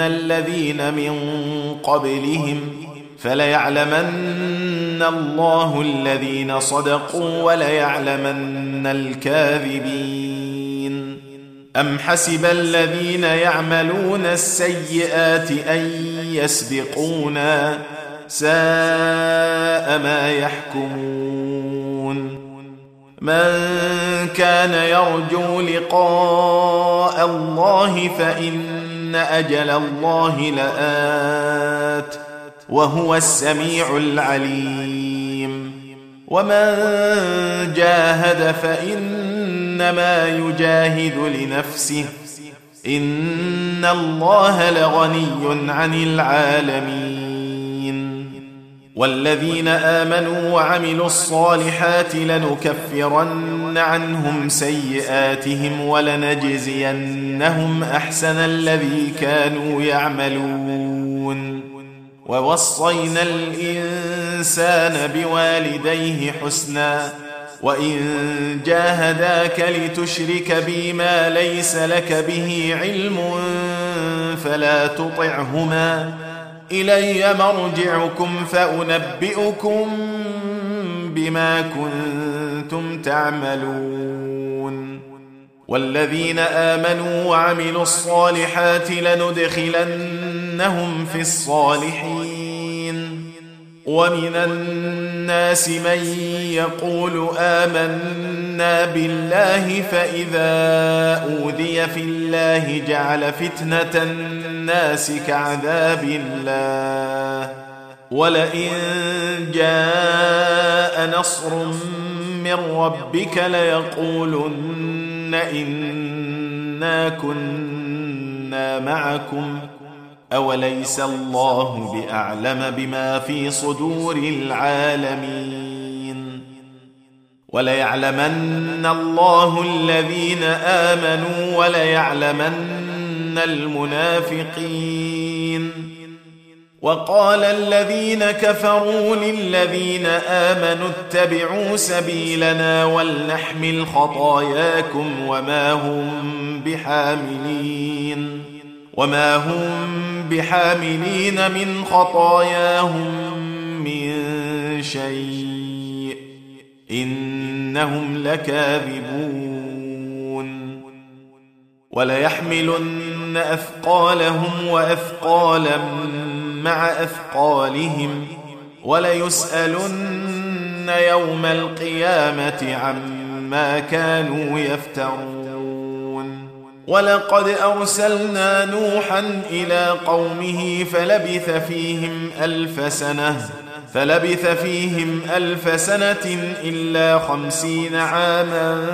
الذين من قبلهم فليعلمن الله الذين صدقوا وليعلمن الكاذبين ام حسب الذين يعملون السيئات ان يسبقونا ساء ما يحكمون من كان يرجو لقاء الله فان أجل الله لآت وهو السميع العليم. ومن جاهد فإنما يجاهد لنفسه. إن الله لغني عن العالمين. والذين آمنوا وعملوا الصالحات لنكفرن عنهم سيئاتهم ولنجزينهم أحسن الذي كانوا يعملون. ووصينا الإنسان بوالديه حسنا وإن جاهداك لتشرك بي ما ليس لك به علم فلا تطعهما. إلي مرجعكم فأنبئكم بما كنتم تعملون. والذين آمنوا وعملوا الصالحات لندخلنهم في الصالحين. ومن الناس من يقول آمنا بالله فإذا أوذي في الله جعل فتنة الناس كعذاب الله. ولئن جاء نصر من ربك ليقولن انا كنا معكم. اوليس الله باعلم بما في صدور العالمين؟ وليعلمن الله الذين امنوا وليعلمن المنافقين وقال الذين كفروا للذين امنوا اتبعوا سبيلنا ولنحمل خطاياكم وما هم بحاملين وما هم بحاملين من خطاياهم من شيء انهم لكاذبون وليحملن أثقالهم وأثقالا مع أثقالهم وليسألن يوم القيامة عما كانوا يفترون ولقد أرسلنا نوحا إلى قومه فلبث فيهم ألف سنة فلبث فيهم ألف سنة إلا خمسين عاما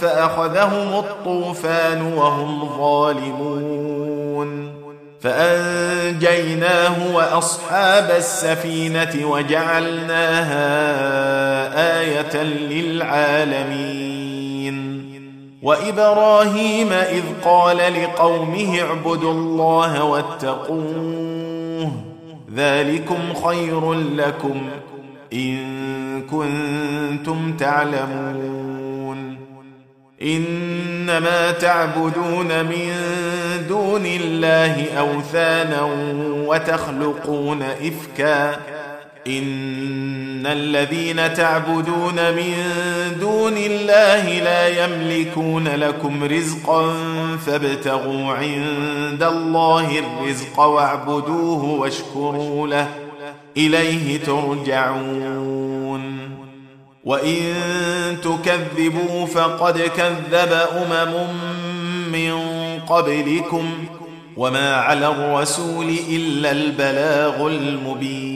فأخذهم الطوفان وهم ظالمون. فأنجيناه وأصحاب السفينة وجعلناها آية للعالمين. وإبراهيم إذ قال لقومه اعبدوا الله واتقوه. ذلكم خير لكم إن كنتم تعلمون. إنما تعبدون من دون الله أوثانا وتخلقون إفكا إن الذين تعبدون من دون الله لا يملكون لكم رزقا فابتغوا عند الله الرزق واعبدوه واشكروا له إليه ترجعون. وإن تكذبوا فقد كذب أمم من قبلكم وما على الرسول إلا البلاغ المبين.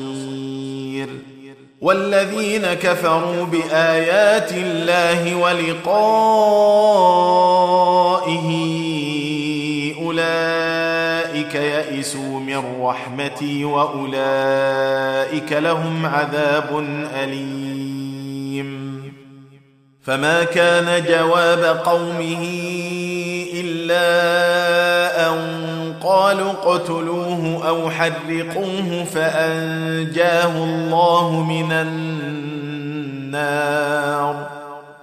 والذين كفروا بآيات الله ولقائه أولئك يئسوا من رحمتي وأولئك لهم عذاب أليم. فما كان جواب قومه إلا قالوا اقتلوه أو حرقوه فأنجاه الله من النار.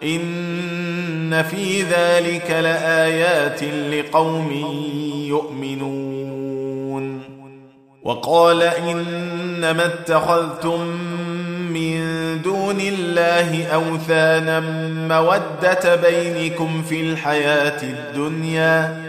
إن في ذلك لآيات لقوم يؤمنون. وقال إنما اتخذتم من دون الله أوثانا مودة بينكم في الحياة الدنيا.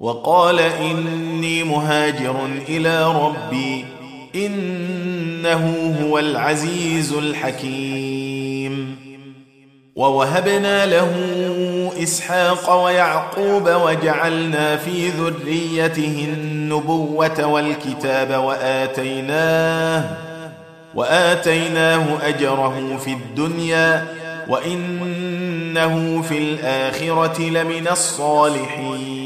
وقال إني مهاجر إلى ربي إنه هو العزيز الحكيم. ووهبنا له إسحاق ويعقوب وجعلنا في ذريته النبوة والكتاب وآتيناه وآتيناه أجره في الدنيا وإنه في الآخرة لمن الصالحين.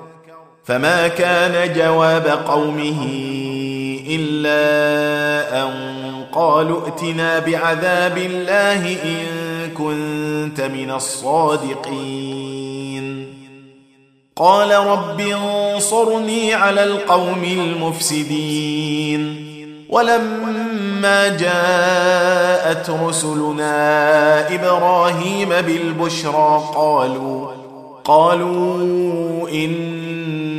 فما كان جواب قومه إلا أن قالوا ائتنا بعذاب الله إن كنت من الصادقين. قال رب انصرني على القوم المفسدين. ولما جاءت رسلنا إبراهيم بالبشرى قالوا قالوا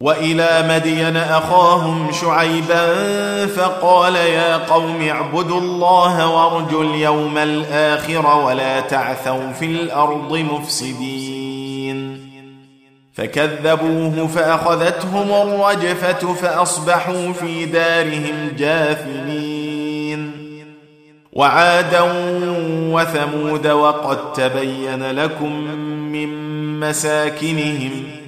وإلى مدين أخاهم شعيبا فقال يا قوم اعبدوا الله وارجوا اليوم الآخر ولا تعثوا في الأرض مفسدين. فكذبوه فأخذتهم الرجفة فأصبحوا في دارهم جاثمين. وعادا وثمود وقد تبين لكم من مساكنهم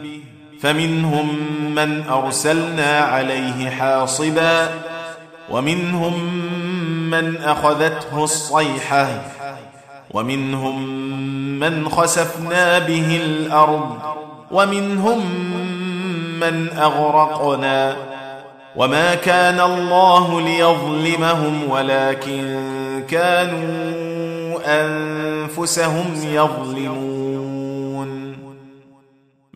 فمنهم من أرسلنا عليه حاصبا ومنهم من أخذته الصيحة ومنهم من خسفنا به الأرض ومنهم من أغرقنا وما كان الله ليظلمهم ولكن كانوا أنفسهم يظلمون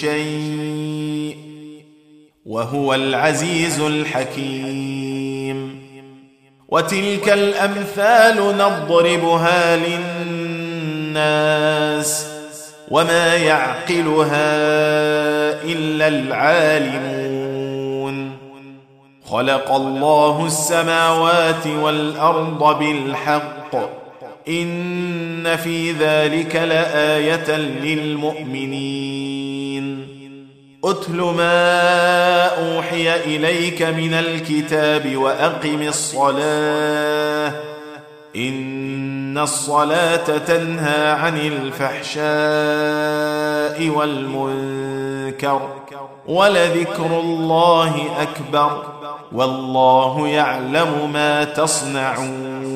شيء وهو العزيز الحكيم. وتلك الأمثال نضربها للناس وما يعقلها إلا العالمون. خلق الله السماوات والأرض بالحق. إن في ذلك لآية للمؤمنين. اتل ما أوحي إليك من الكتاب وأقم الصلاة. إن الصلاة تنهى عن الفحشاء والمنكر ولذكر الله أكبر. والله يعلم ما تصنعون.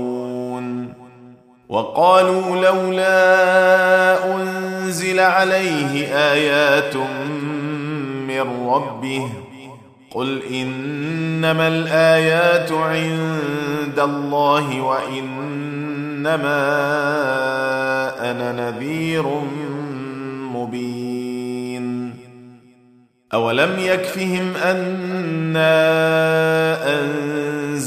وقالوا لولا أنزل عليه آيات من ربه قل إنما الآيات عند الله وإنما أنا نذير مبين. أولم يكفهم أنا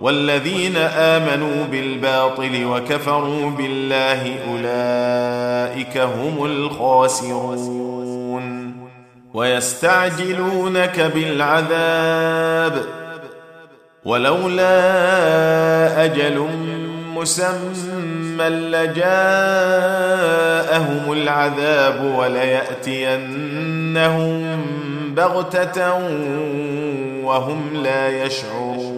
والذين آمنوا بالباطل وكفروا بالله أولئك هم الخاسرون. ويستعجلونك بالعذاب. ولولا أجل مسمى لجاءهم العذاب وليأتينهم بغتة وهم لا يشعرون.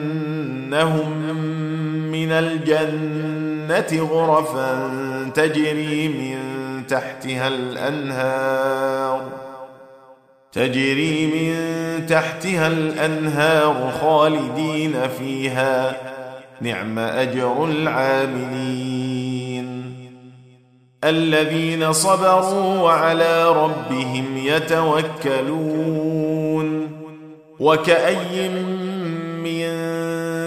لنبوئنهم من الجنة غرفا تجري من تحتها الأنهار تجري من تحتها الأنهار خالدين فيها نعم أجر العاملين. الذين صبروا وعلى ربهم يتوكلون وكأي من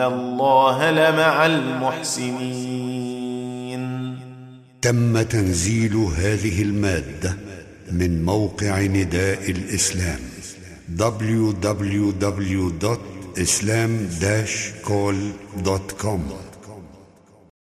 الله لمع المحسنين. تم تنزيل هذه المادة من موقع نداء الإسلام www.islam-call.com